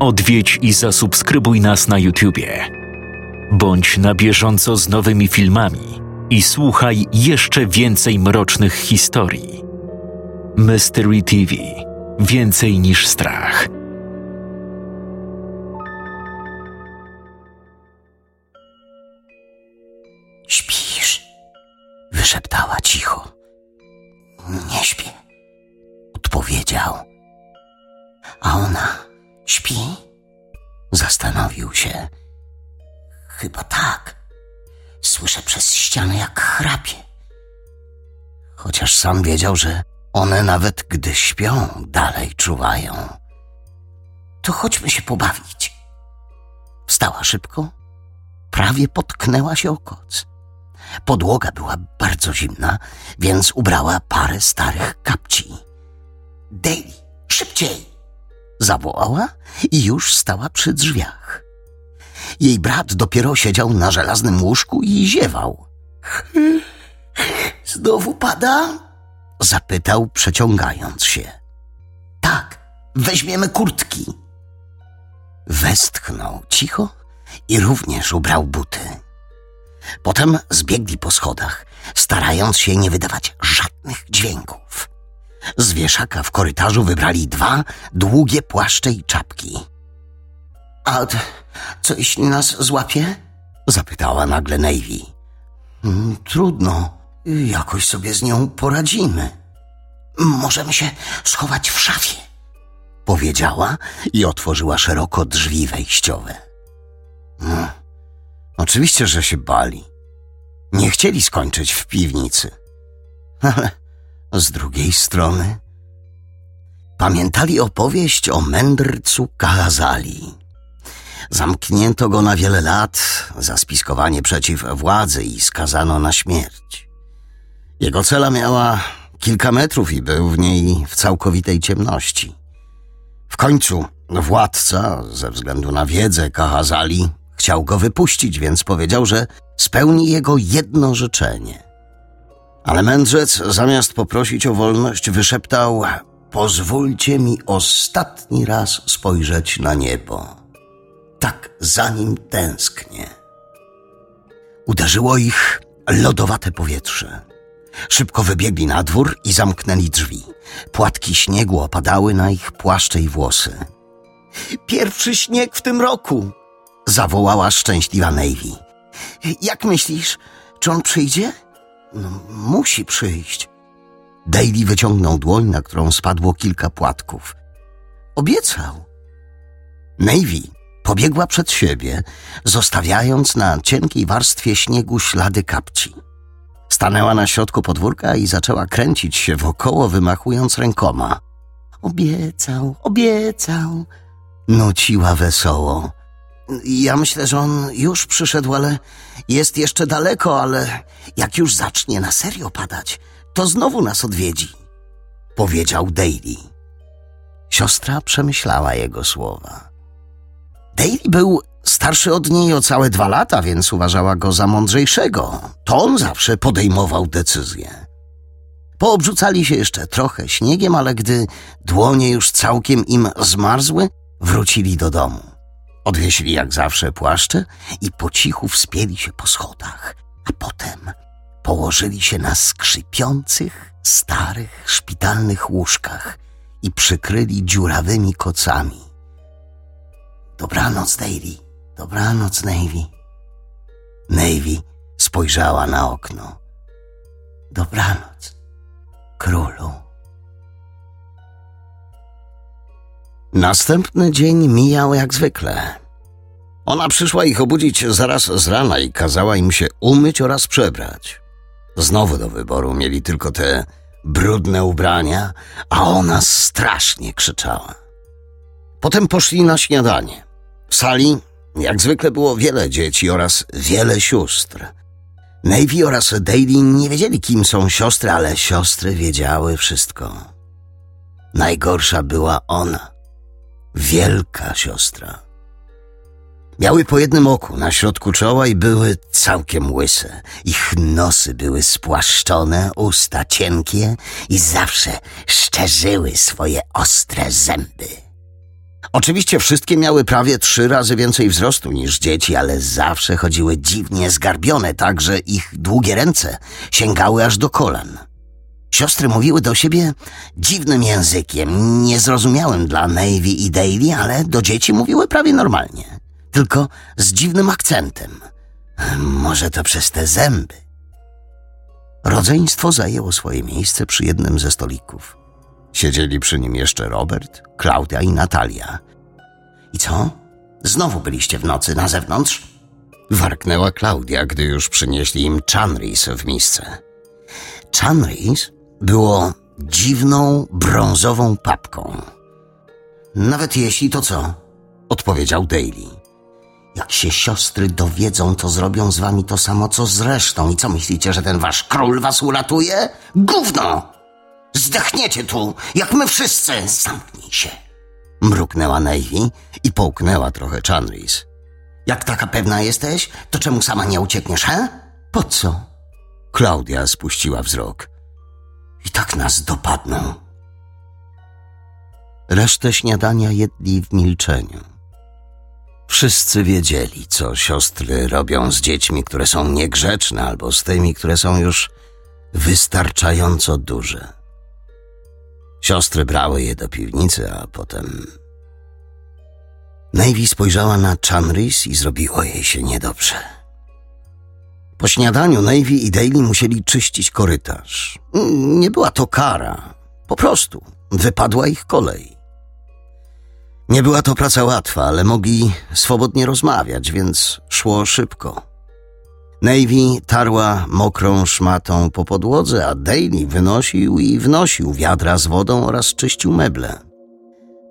Odwiedź i zasubskrybuj nas na YouTubie. Bądź na bieżąco z nowymi filmami i słuchaj jeszcze więcej mrocznych historii. Mystery TV Więcej niż strach. Śpisz? Wyszeptała cicho. Nie śpię, odpowiedział. A ona śpi? Zastanowił się. Chyba tak. Słyszę przez ścianę, jak chrapie. Chociaż sam wiedział, że one nawet gdy śpią, dalej czuwają. To chodźmy się pobawić. Wstała szybko, prawie potknęła się o koc. Podłoga była bardzo zimna, więc ubrała parę starych kapci. Daily, szybciej! Zawołała i już stała przy drzwiach. Jej brat dopiero siedział na żelaznym łóżku i ziewał. Znowu pada? Zapytał, przeciągając się. Tak, weźmiemy kurtki. Westchnął cicho i również ubrał buty. Potem zbiegli po schodach, starając się nie wydawać żadnych dźwięków. Z wieszaka w korytarzu wybrali dwa długie płaszcze i czapki. A co jeśli nas złapie? Zapytała nagle Navy. "Mm, Trudno, jakoś sobie z nią poradzimy. Możemy się schować w szafie, powiedziała i otworzyła szeroko drzwi wejściowe. "Mm, Oczywiście, że się bali. Nie chcieli skończyć w piwnicy. Ale z drugiej strony pamiętali opowieść o mędrcu Kahazali. Zamknięto go na wiele lat za spiskowanie przeciw władzy i skazano na śmierć. Jego cela miała kilka metrów i był w niej w całkowitej ciemności. W końcu władca, ze względu na wiedzę Kahazali, chciał go wypuścić, więc powiedział, że spełni jego jedno życzenie. Ale mędrzec, zamiast poprosić o wolność, wyszeptał: Pozwólcie mi ostatni raz spojrzeć na niebo. Tak za nim tęsknię. Uderzyło ich lodowate powietrze. Szybko wybiegli na dwór i zamknęli drzwi. Płatki śniegu opadały na ich płaszcze i włosy. Pierwszy śnieg w tym roku! zawołała szczęśliwa Navy. Jak myślisz, czy on przyjdzie? No, musi przyjść. Daily wyciągnął dłoń, na którą spadło kilka płatków. Obiecał. Navy pobiegła przed siebie, zostawiając na cienkiej warstwie śniegu ślady kapci. Stanęła na środku podwórka i zaczęła kręcić się wokoło, wymachując rękoma. Obiecał, obiecał, nuciła wesoło. Ja myślę, że on już przyszedł, ale jest jeszcze daleko, ale jak już zacznie na serio padać, to znowu nas odwiedzi, powiedział Daily. Siostra przemyślała jego słowa. Daily był starszy od niej o całe dwa lata, więc uważała go za mądrzejszego. To on zawsze podejmował decyzje. Poobrzucali się jeszcze trochę śniegiem, ale gdy dłonie już całkiem im zmarzły, wrócili do domu. Odwiesili jak zawsze płaszcze i po cichu wspięli się po schodach, a potem położyli się na skrzypiących, starych, szpitalnych łóżkach i przykryli dziurawymi kocami. Dobranoc, Davy. Dobranoc, Navy. Navy spojrzała na okno. Dobranoc, królu. Następny dzień mijał jak zwykle. Ona przyszła ich obudzić zaraz z rana i kazała im się umyć oraz przebrać. Znowu do wyboru mieli tylko te brudne ubrania, a ona strasznie krzyczała. Potem poszli na śniadanie. W sali, jak zwykle, było wiele dzieci oraz wiele sióstr. Navy oraz Daily nie wiedzieli, kim są siostry, ale siostry wiedziały wszystko. Najgorsza była ona, wielka siostra. Miały po jednym oku na środku czoła i były całkiem łyse. Ich nosy były spłaszczone, usta cienkie i zawsze szczerzyły swoje ostre zęby. Oczywiście wszystkie miały prawie trzy razy więcej wzrostu niż dzieci, ale zawsze chodziły dziwnie zgarbione, tak że ich długie ręce sięgały aż do kolan. Siostry mówiły do siebie dziwnym językiem, niezrozumiałym dla Navy i Daily, ale do dzieci mówiły prawie normalnie, tylko z dziwnym akcentem. Może to przez te zęby. Rodzeństwo zajęło swoje miejsce przy jednym ze stolików. Siedzieli przy nim jeszcze Robert, Klaudia i Natalia. I co? Znowu byliście w nocy na zewnątrz? Warknęła Klaudia, gdy już przynieśli im chanris w misce. Chanris było dziwną, brązową papką. Nawet jeśli to co? Odpowiedział Daly. Jak się siostry dowiedzą, to zrobią z wami to samo, co z resztą. I co myślicie, że ten wasz król was uratuje? Gówno! Zdechniecie tu, jak my wszyscy! Zamknij się! Mruknęła Navy i połknęła trochę Chanris. Jak taka pewna jesteś, to czemu sama nie uciekniesz, he? Po co? Klaudia spuściła wzrok. I tak nas dopadną. Resztę śniadania jedli w milczeniu. Wszyscy wiedzieli, co siostry robią z dziećmi, które są niegrzeczne, albo z tymi, które są już wystarczająco duże. Siostry brały je do piwnicy, a potem. Navy spojrzała na Chanris i zrobiło jej się niedobrze. Po śniadaniu Navy i Daly musieli czyścić korytarz. Nie była to kara, po prostu wypadła ich kolej. Nie była to praca łatwa, ale mogli swobodnie rozmawiać, więc szło szybko. Navy tarła mokrą szmatą po podłodze, a Daly wynosił i wnosił wiadra z wodą oraz czyścił meble.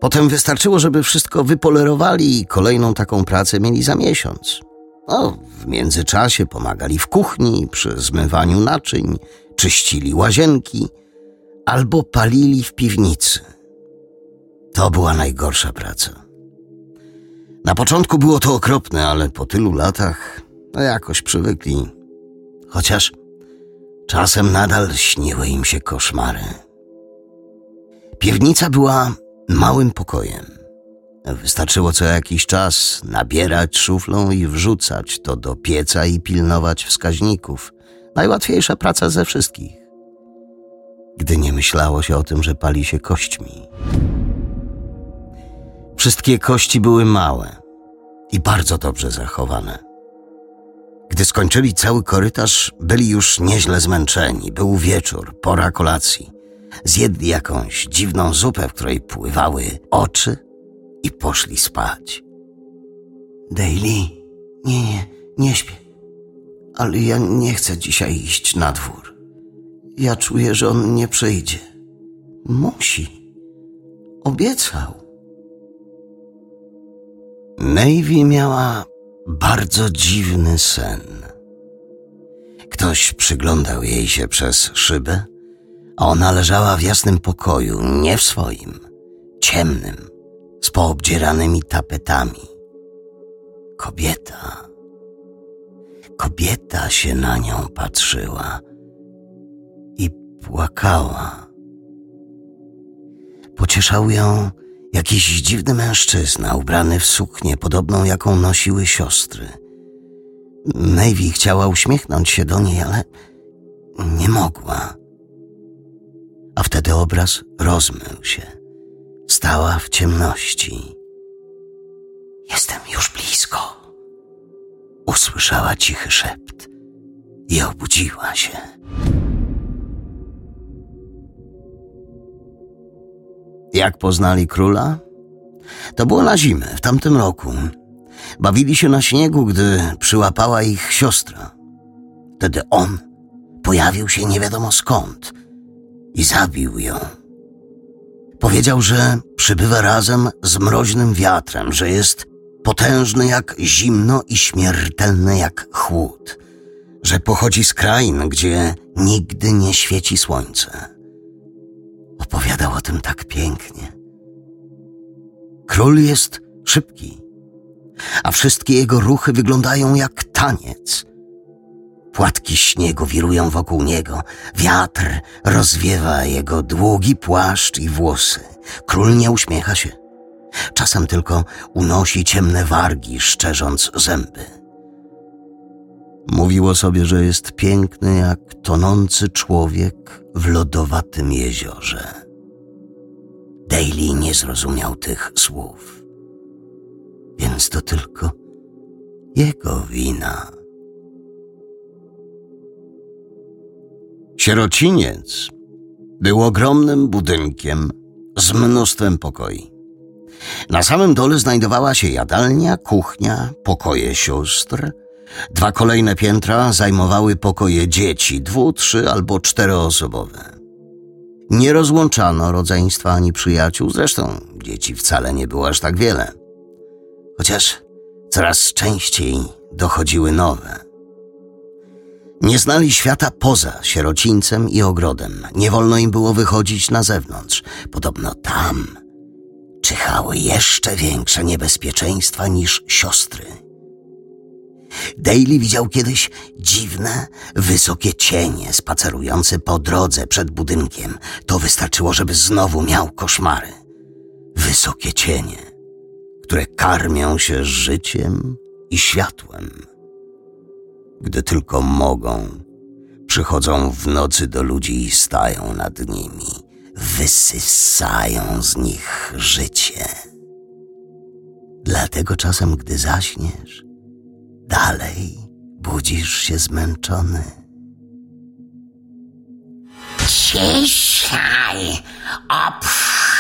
Potem wystarczyło, żeby wszystko wypolerowali i kolejną taką pracę mieli za miesiąc. O, w międzyczasie pomagali w kuchni, przy zmywaniu naczyń, czyścili łazienki albo palili w piwnicy. To była najgorsza praca. Na początku było to okropne, ale po tylu latach no jakoś przywykli. Chociaż czasem nadal śniły im się koszmary. Piwnica była małym pokojem. Wystarczyło co jakiś czas nabierać szuflą i wrzucać to do pieca i pilnować wskaźników. Najłatwiejsza praca ze wszystkich. Gdy nie myślało się o tym, że pali się kośćmi. Wszystkie kości były małe i bardzo dobrze zachowane. Gdy skończyli cały korytarz, byli już nieźle zmęczeni. Był wieczór, pora kolacji. Zjedli jakąś dziwną zupę, w której pływały oczy i poszli spać. Daily, nie, nie, nie śpię. Ale ja nie chcę dzisiaj iść na dwór. Ja czuję, że on nie przyjdzie. Musi. Obiecał. Navy miała bardzo dziwny sen. Ktoś przyglądał jej się przez szybę, a ona leżała w jasnym pokoju, nie w swoim, ciemnym, z poobdzieranymi tapetami. Kobieta. Kobieta się na nią patrzyła i płakała. Pocieszał ją Jakiś dziwny mężczyzna, ubrany w suknię podobną, jaką nosiły siostry. Navy chciała uśmiechnąć się do niej, ale nie mogła. A wtedy obraz rozmył się. Stała w ciemności. Jestem już blisko. Usłyszała cichy szept i obudziła się. Jak poznali króla? To było na zimę, w tamtym roku. Bawili się na śniegu, gdy przyłapała ich siostra. Wtedy on pojawił się nie wiadomo skąd i zabił ją. Powiedział, że przybywa razem z mroźnym wiatrem, że jest potężny jak zimno i śmiertelny jak chłód, że pochodzi z krain, gdzie nigdy nie świeci słońce Opowiadał o tym tak pięknie. Król jest szybki, a wszystkie jego ruchy wyglądają jak taniec. Płatki śniegu wirują wokół niego, wiatr rozwiewa jego długi płaszcz i włosy. Król nie uśmiecha się. czasem tylko unosi ciemne wargi, szczerząc zęby. Mówiło sobie, że jest piękny jak tonący człowiek w lodowatym jeziorze. Daly nie zrozumiał tych słów, więc to tylko jego wina. Sierociniec był ogromnym budynkiem z mnóstwem pokoi. Na samym dole znajdowała się jadalnia, kuchnia, pokoje sióstr. Dwa kolejne piętra zajmowały pokoje dzieci, dwu, trzy albo czteroosobowe. Nie rozłączano rodzeństwa ani przyjaciół, zresztą dzieci wcale nie było aż tak wiele. Chociaż coraz częściej dochodziły nowe. Nie znali świata poza sierocińcem i ogrodem. Nie wolno im było wychodzić na zewnątrz. Podobno tam czyhały jeszcze większe niebezpieczeństwa niż siostry. Daly widział kiedyś dziwne, wysokie cienie spacerujące po drodze przed budynkiem. To wystarczyło, żeby znowu miał koszmary. Wysokie cienie, które karmią się życiem i światłem. Gdy tylko mogą, przychodzą w nocy do ludzi i stają nad nimi, wysysają z nich życie. Dlatego czasem, gdy zaśniesz, dalej budzisz się zmęczony. Ciszaj, obchafem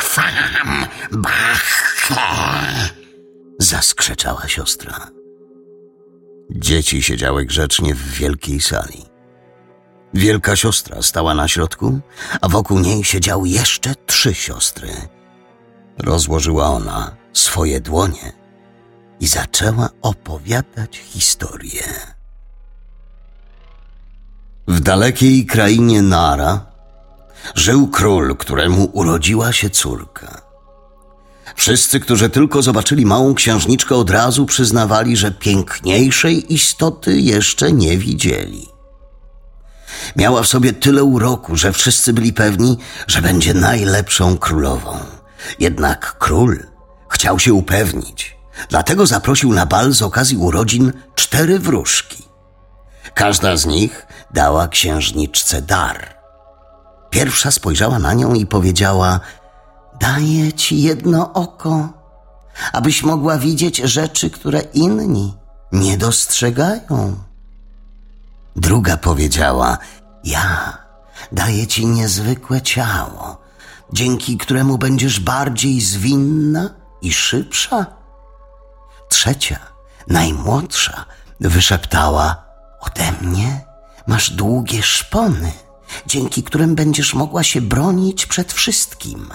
fam bachę. Zaskrzeczała siostra. Dzieci siedziały grzecznie w wielkiej sali. Wielka siostra stała na środku, a wokół niej siedziały jeszcze trzy siostry. Rozłożyła ona swoje dłonie i zaczęła opowiadać historię. W dalekiej krainie Nara żył król, któremu urodziła się córka. Wszyscy, którzy tylko zobaczyli małą księżniczkę, od razu przyznawali, że piękniejszej istoty jeszcze nie widzieli. Miała w sobie tyle uroku, że wszyscy byli pewni, że będzie najlepszą królową. Jednak król chciał się upewnić, dlatego zaprosił na bal z okazji urodzin cztery wróżki. Każda z nich dała księżniczce dar. Pierwsza spojrzała na nią i powiedziała: Daję ci jedno oko, abyś mogła widzieć rzeczy, które inni nie dostrzegają. Druga powiedziała: Ja daję ci niezwykłe ciało, dzięki któremu będziesz bardziej zwinna i szybsza. Trzecia, najmłodsza, wyszeptała: Ode mnie masz długie szpony, dzięki którym będziesz mogła się bronić przed wszystkim.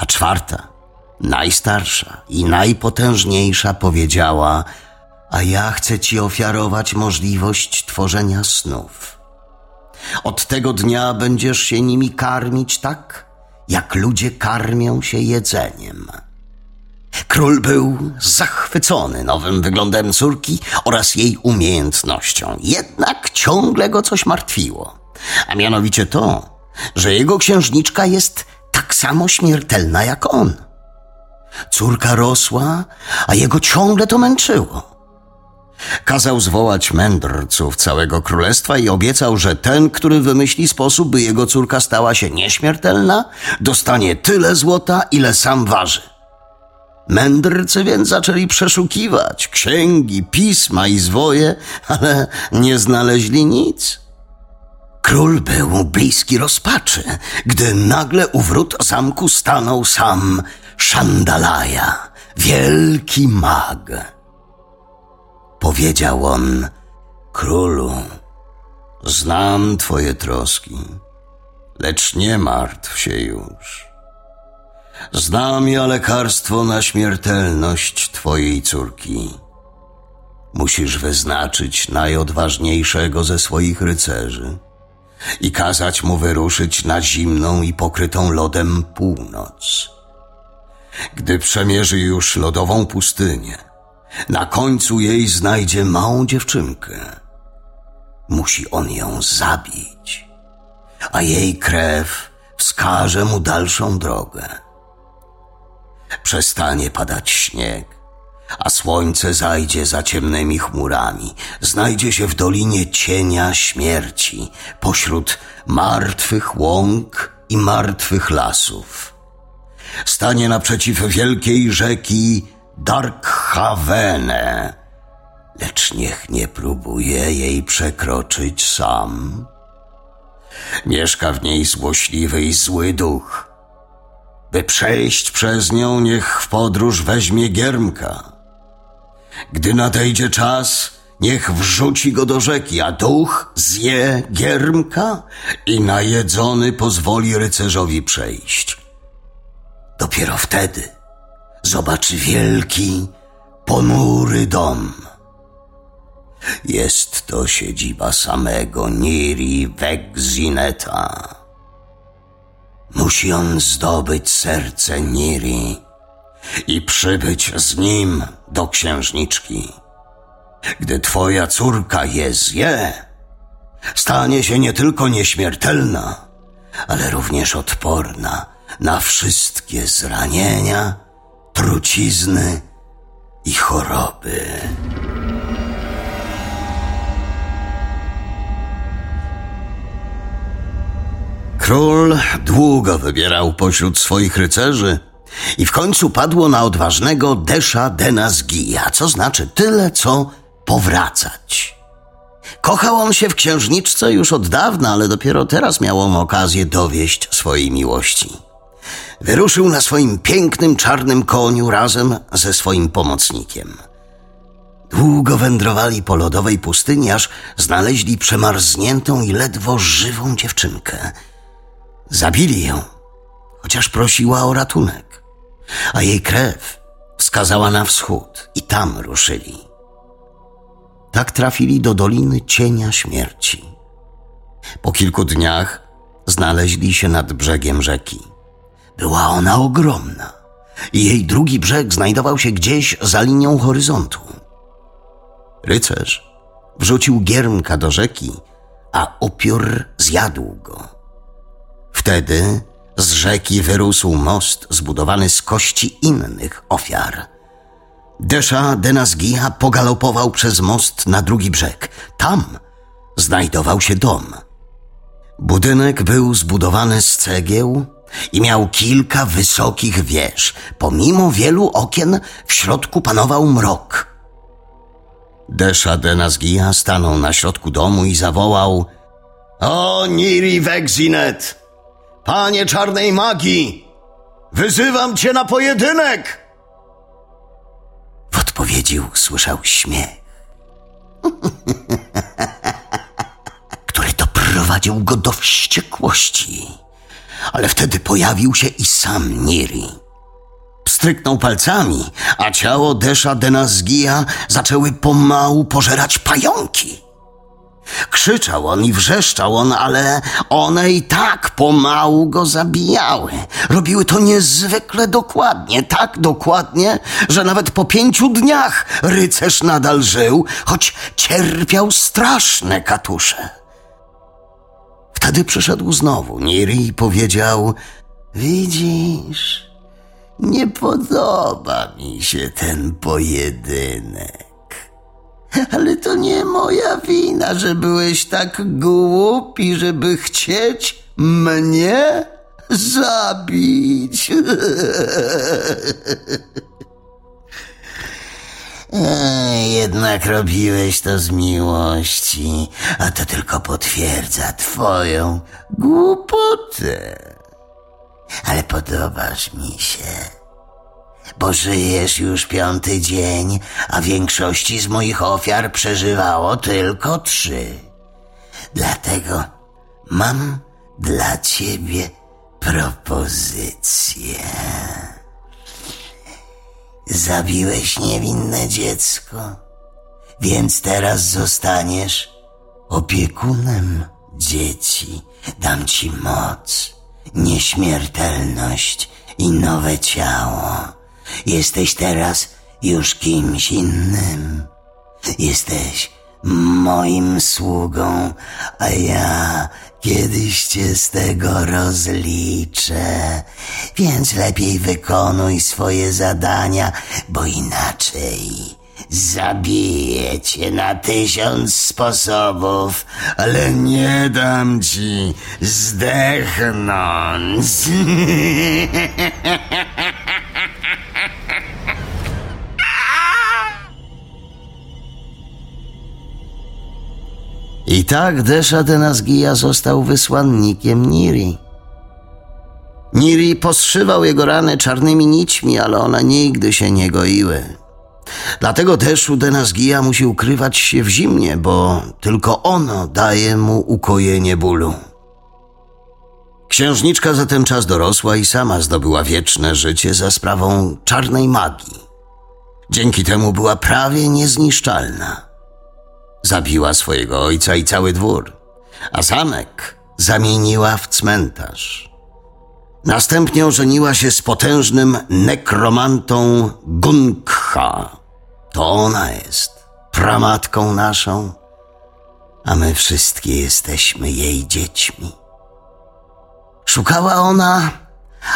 A czwarta, najstarsza i najpotężniejsza powiedziała: A ja chcę ci ofiarować możliwość tworzenia snów. Od tego dnia będziesz się nimi karmić tak, jak ludzie karmią się jedzeniem. Król był zachwycony nowym wyglądem córki oraz jej umiejętnością, jednak ciągle go coś martwiło, a mianowicie to, że jego księżniczka jest tak samo śmiertelna jak on. Córka rosła, a jego ciągle to męczyło. Kazał zwołać mędrców całego królestwa i obiecał, że ten, który wymyśli sposób, by jego córka stała się nieśmiertelna, dostanie tyle złota, ile sam waży. Mędrcy więc zaczęli przeszukiwać księgi, pisma i zwoje, ale nie znaleźli nic. Król był bliski rozpaczy, gdy nagle u wrót zamku stanął sam Szandalaja, wielki mag. Powiedział on, królu, znam twoje troski, lecz nie martw się już. Znam ja lekarstwo na śmiertelność twojej córki. Musisz wyznaczyć najodważniejszego ze swoich rycerzy i kazać mu wyruszyć na zimną i pokrytą lodem północ. Gdy przemierzy już lodową pustynię, na końcu jej znajdzie małą dziewczynkę. Musi on ją zabić, a jej krew wskaże mu dalszą drogę. Przestanie padać śnieg, a słońce zajdzie za ciemnymi chmurami. Znajdzie się w dolinie cienia śmierci, pośród martwych łąk i martwych lasów. Stanie naprzeciw wielkiej rzeki Darkhavene, lecz niech nie próbuje jej przekroczyć sam. Mieszka w niej złośliwy i zły duch. By przejść przez nią, niech w podróż weźmie giermka. Gdy nadejdzie czas, niech wrzuci go do rzeki, a duch zje giermka i najedzony pozwoli rycerzowi przejść. Dopiero wtedy zobaczy wielki, ponury dom. Jest to siedziba samego Niri Wegzineta. Musi on zdobyć serce Niri i przybyć z nim do księżniczki. Gdy twoja córka je zje, stanie się nie tylko nieśmiertelna, ale również odporna na wszystkie zranienia, trucizny i choroby. Król długo wybierał pośród swoich rycerzy i w końcu padło na odważnego Desza Denazgija, co znaczy tyle, co powracać. Kochał on się w księżniczce już od dawna, ale dopiero teraz miał on okazję dowieść swojej miłości. Wyruszył na swoim pięknym czarnym koniu razem ze swoim pomocnikiem. Długo wędrowali po lodowej pustyni, aż znaleźli przemarzniętą i ledwo żywą dziewczynkę. Zabili ją, chociaż prosiła o ratunek, a jej krew wskazała na wschód i tam ruszyli. Tak trafili do Doliny Cienia Śmierci. Po kilku dniach znaleźli się nad brzegiem rzeki. Była ona ogromna i jej drugi brzeg znajdował się gdzieś za linią horyzontu. Rycerz wrzucił giermka do rzeki, a upiór zjadł go. Wtedy z rzeki wyrósł most zbudowany z kości innych ofiar. Desza Denazgia pogalopował przez most na drugi brzeg. Tam znajdował się dom. Budynek był zbudowany z cegieł i miał kilka wysokich wież. Pomimo wielu okien w środku panował mrok. Desza Denazgia stanął na środku domu i zawołał O Niri Wegzinet! Panie czarnej magii! Wyzywam cię na pojedynek! W odpowiedzi usłyszał śmiech, który doprowadził go do wściekłości. Ale wtedy pojawił się i sam Niri. Stryknął palcami, a ciało Desza Denazgia zaczęły pomału pożerać pająki. Krzyczał on i wrzeszczał on, ale one i tak pomału go zabijały. Robiły to niezwykle dokładnie, tak dokładnie, że nawet po pięciu dniach rycerz nadal żył, choć cierpiał straszne katusze. Wtedy przyszedł znowu Niri i powiedział: Widzisz, nie podoba mi się ten pojedynek. Ale to nie moja wina, że byłeś tak głupi, żeby chcieć mnie zabić. Jednak robiłeś to z miłości, a to tylko potwierdza twoją głupotę. Ale podobasz mi się bo żyjesz już piąty dzień, a większości z moich ofiar przeżywało tylko trzy. Dlatego mam dla ciebie propozycję. Zabiłeś niewinne dziecko, więc teraz zostaniesz opiekunem dzieci. Dam ci moc, nieśmiertelność i nowe ciało. Jesteś teraz już kimś innym. Jesteś moim sługą, a ja kiedyś cię z tego rozliczę. Więc lepiej wykonuj swoje zadania, bo inaczej zabiję cię na tysiąc sposobów, ale nie dam ci zdechnąć. I tak Desza Denazgija został wysłannikiem Niri. Niri poszywał jego rany czarnymi nićmi, ale one nigdy się nie goiły. Dlatego też u Denazgija musi ukrywać się w zimnie, bo tylko ono daje mu ukojenie bólu. Księżniczka za ten czas dorosła i sama zdobyła wieczne życie za sprawą czarnej magii. Dzięki temu była prawie niezniszczalna. Zabiła swojego ojca i cały dwór, a zamek zamieniła w cmentarz. Następnie ożeniła się z potężnym nekromantą Gunkha. To ona jest pramatką naszą, a my wszystkie jesteśmy jej dziećmi. Szukała ona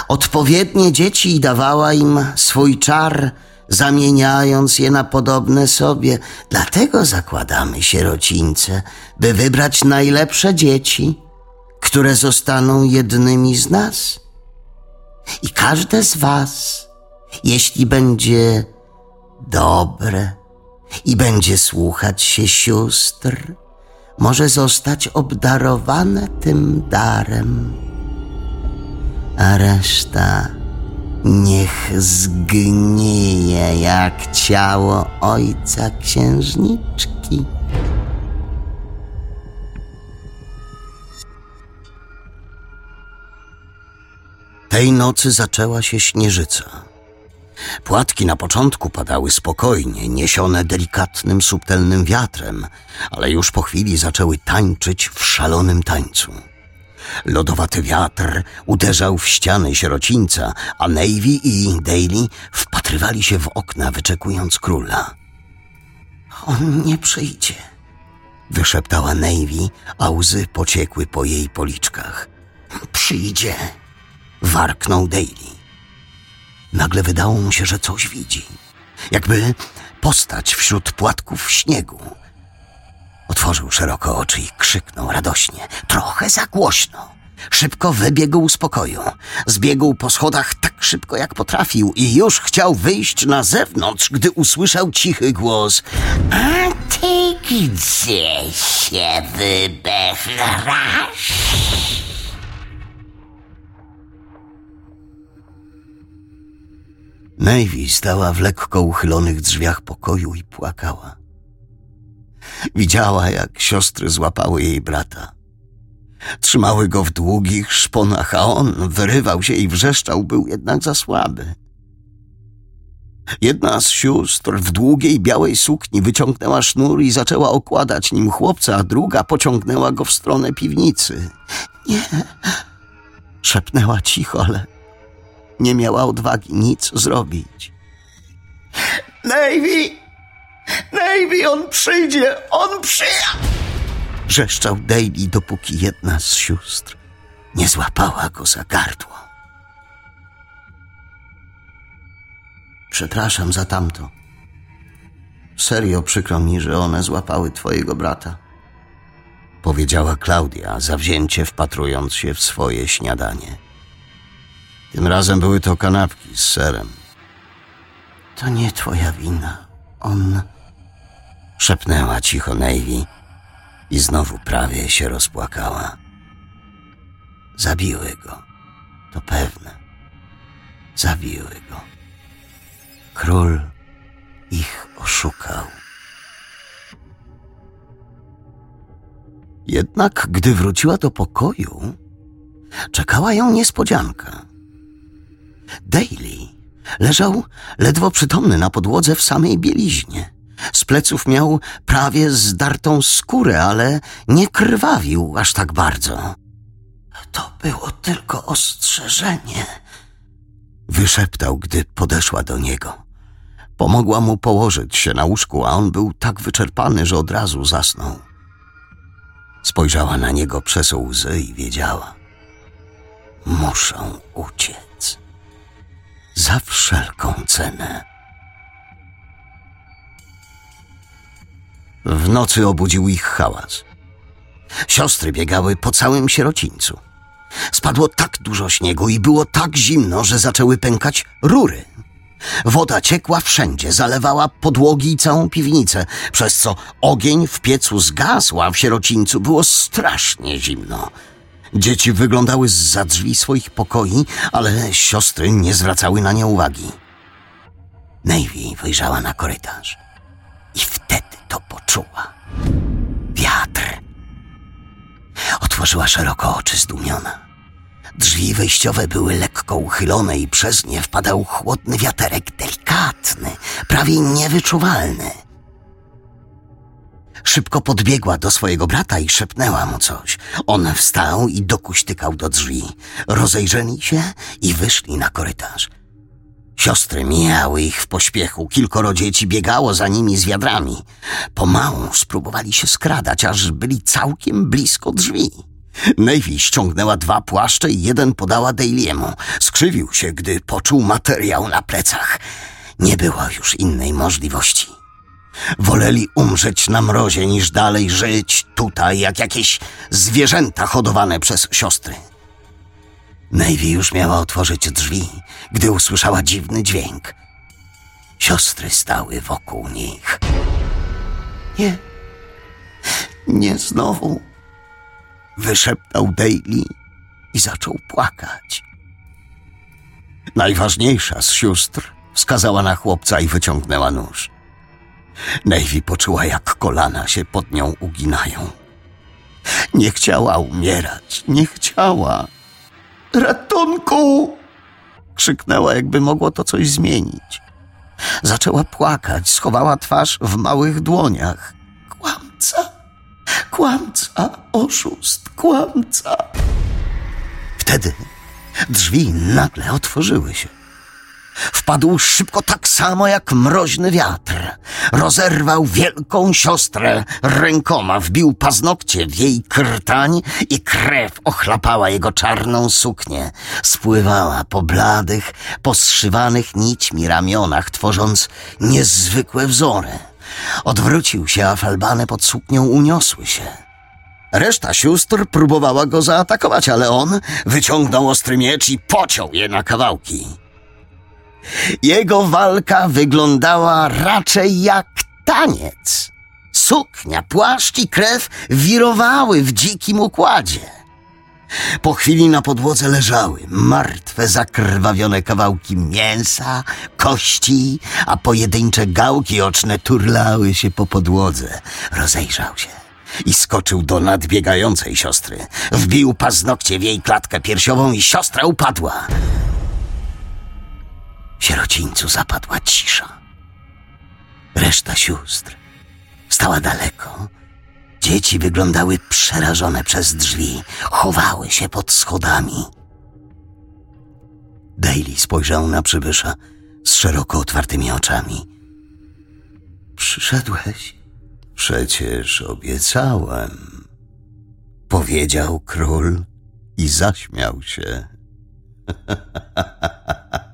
odpowiednie dzieci i dawała im swój czar, zamieniając je na podobne sobie. Dlatego zakładamy sierocińce, by wybrać najlepsze dzieci, które zostaną jednymi z nas. I każde z was, jeśli będzie dobre i będzie słuchać się sióstr, może zostać obdarowane tym darem. A reszta niech zgnije jak ciało ojca księżniczki. Tej nocy zaczęła się śnieżyca. Płatki na początku padały spokojnie, niesione delikatnym, subtelnym wiatrem, ale już po chwili zaczęły tańczyć w szalonym tańcu. Lodowaty wiatr uderzał w ściany sierocińca, a Navy i Daly wpatrywali się w okna, wyczekując króla. On nie przyjdzie, wyszeptała Navy, a łzy pociekły po jej policzkach. Przyjdzie, warknął Daly. Nagle wydało mu się, że coś widzi. Jakby postać wśród płatków śniegu. Otworzył szeroko oczy i krzyknął radośnie. Trochę za głośno. Szybko wybiegł z pokoju. Zbiegł po schodach tak szybko, jak potrafił i już chciał wyjść na zewnątrz, gdy usłyszał cichy głos. A ty gdzie się wyberasz? Navy stała w lekko uchylonych drzwiach pokoju i płakała. Widziała, jak siostry złapały jej brata. Trzymały go w długich szponach, a on wyrywał się i wrzeszczał, był jednak za słaby. Jedna z sióstr w długiej białej sukni wyciągnęła sznur i zaczęła okładać nim chłopca, a druga pociągnęła go w stronę piwnicy. Nie, szepnęła cicho, ale nie miała odwagi nic zrobić. Navy! Navy, on przyjdzie! On przyjdzie! Wrzeszczał Daily, dopóki jedna z sióstr nie złapała go za gardło. Przepraszam za tamto. Serio przykro mi, że one złapały twojego brata. Powiedziała Klaudia, zawzięcie wpatrując się w swoje śniadanie. Tym razem były to kanapki z serem. To nie twoja wina. On... Szepnęła cicho Navy i znowu prawie się rozpłakała. Zabiły go. To pewne. Zabiły go. Król ich oszukał. Jednak gdy wróciła do pokoju, czekała ją niespodzianka. Daily leżał ledwo przytomny na podłodze w samej bieliźnie. Z pleców miał prawie zdartą skórę, ale nie krwawił aż tak bardzo. To było tylko ostrzeżenie, wyszeptał, gdy podeszła do niego. Pomogła mu położyć się na łóżku, a on był tak wyczerpany, że od razu zasnął. Spojrzała na niego przez łzy i wiedziała: Muszę uciec. Za wszelką cenę. W nocy obudził ich hałas. Siostry biegały po całym sierocińcu. Spadło tak dużo śniegu i było tak zimno, że zaczęły pękać rury. Woda ciekła wszędzie, zalewała podłogi i całą piwnicę, przez co ogień w piecu zgasł, a w sierocińcu było strasznie zimno. Dzieci wyglądały z drzwi swoich pokoi, ale siostry nie zwracały na nie uwagi. Navy wyjrzała na korytarz i wtedy to poczuła. Wiatr. Otworzyła szeroko oczy zdumiona. Drzwi wejściowe były lekko uchylone i przez nie wpadał chłodny wiaterek, delikatny, prawie niewyczuwalny. Szybko podbiegła do swojego brata i szepnęła mu coś. On wstał i dokuśtykał do drzwi. Rozejrzeli się i wyszli na korytarz. Siostry mijały ich w pośpiechu, kilkoro dzieci biegało za nimi z wiadrami. Pomału spróbowali się skradać, aż byli całkiem blisko drzwi. Navy ściągnęła dwa płaszcze i jeden podała Daly'emu. Skrzywił się, gdy poczuł materiał na plecach. Nie było już innej możliwości. Woleli umrzeć na mrozie, niż dalej żyć tutaj, jak jakieś zwierzęta hodowane przez siostry. Navy już miała otworzyć drzwi, gdy usłyszała dziwny dźwięk. Siostry stały wokół nich. Nie, nie znowu, wyszeptał Daily i zaczął płakać. Najważniejsza z sióstr wskazała na chłopca i wyciągnęła nóż. Navy poczuła, jak kolana się pod nią uginają. Nie chciała umierać, nie chciała. Ratunku! Krzyknęła, jakby mogło to coś zmienić. Zaczęła płakać, schowała twarz w małych dłoniach. Kłamca, kłamca, oszust, kłamca. Wtedy drzwi nagle otworzyły się. Wpadł szybko tak samo jak mroźny wiatr. Rozerwał wielką siostrę rękoma, wbił paznokcie w jej krtań i krew ochlapała jego czarną suknię. Spływała po bladych, poszywanych nićmi ramionach, tworząc niezwykłe wzory. Odwrócił się, a falbany pod suknią uniosły się. Reszta sióstr próbowała go zaatakować, ale on wyciągnął ostry miecz i pociął je na kawałki. Jego walka wyglądała raczej jak taniec. Suknia, płaszcz i krew wirowały w dzikim układzie. Po chwili na podłodze leżały martwe, zakrwawione kawałki mięsa, kości, a pojedyncze gałki oczne turlały się po podłodze. Rozejrzał się i skoczył do nadbiegającej siostry. Wbił paznokcie w jej klatkę piersiową i siostra upadła. W sierocińcu zapadła cisza. Reszta sióstr stała daleko. Dzieci wyglądały przerażone przez drzwi, chowały się pod schodami. Daily spojrzał na przybysza z szeroko otwartymi oczami. Przyszedłeś? Przecież obiecałem. Powiedział król i zaśmiał się.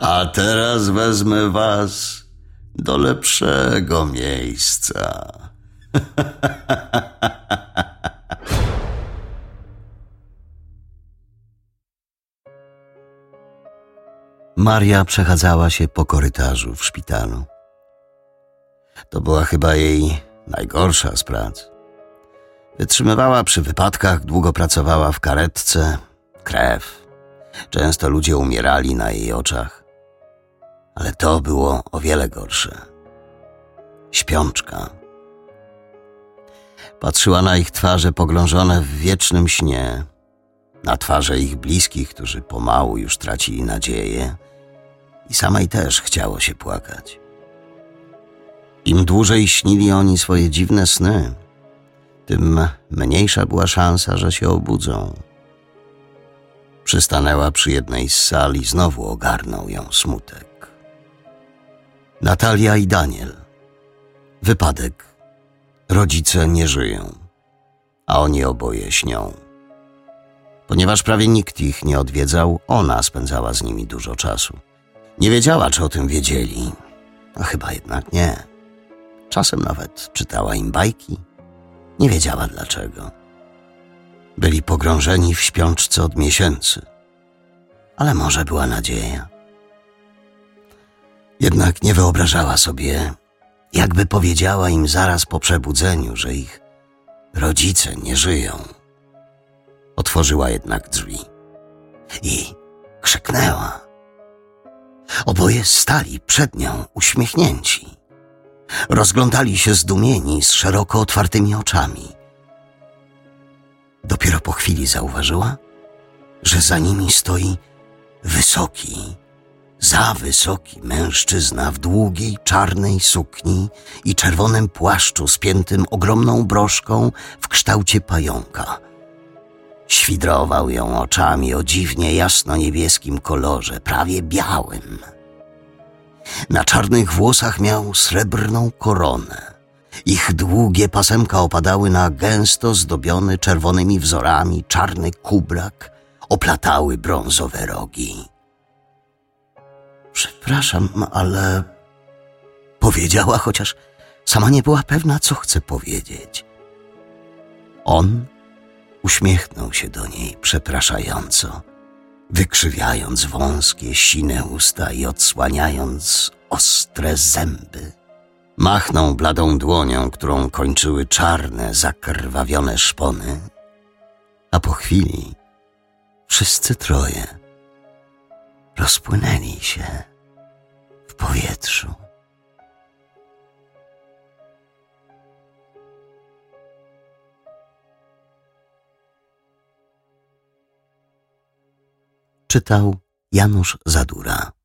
A teraz wezmę was do lepszego miejsca. Maria przechadzała się po korytarzu w szpitalu. To była chyba jej najgorsza z prac. Wytrzymywała przy wypadkach, długo pracowała w karetce, krew. Często ludzie umierali na jej oczach. Ale to było o wiele gorsze. Śpiączka. Patrzyła na ich twarze pogrążone w wiecznym śnie, na twarze ich bliskich, którzy pomału już tracili nadzieję, i samej też chciało się płakać. Im dłużej śnili oni swoje dziwne sny, tym mniejsza była szansa, że się obudzą. Przystanęła przy jednej z sali, znowu ogarnął ją smutek. Natalia i Daniel. Wypadek. Rodzice nie żyją, a oni oboje śnią. Ponieważ prawie nikt ich nie odwiedzał, ona spędzała z nimi dużo czasu. Nie wiedziała, czy o tym wiedzieli. No chyba jednak nie. Czasem nawet czytała im bajki. Nie wiedziała dlaczego. Byli pogrążeni w śpiączce od miesięcy. Ale może była nadzieja. Jednak nie wyobrażała sobie, jakby powiedziała im zaraz po przebudzeniu, że ich rodzice nie żyją. Otworzyła jednak drzwi i krzyknęła. Oboje stali przed nią uśmiechnięci. Rozglądali się zdumieni z szeroko otwartymi oczami. Dopiero po chwili zauważyła, że za nimi stoi wysoki, za wysoki mężczyzna w długiej czarnej sukni i czerwonym płaszczu spiętym ogromną broszką w kształcie pająka. Świdrował ją oczami o dziwnie jasno-niebieskim kolorze, prawie białym. Na czarnych włosach miał srebrną koronę. Ich długie pasemka opadały na gęsto zdobiony czerwonymi wzorami czarny kubrak, oplatały brązowe rogi. Przepraszam, ale powiedziała, chociaż sama nie była pewna, co chce powiedzieć. On uśmiechnął się do niej przepraszająco, wykrzywiając wąskie, sine usta i odsłaniając ostre zęby. Machnął bladą dłonią, którą kończyły czarne, zakrwawione szpony, a po chwili wszyscy troje rozpłynęli się w powietrzu. Czytał Janusz Zadura.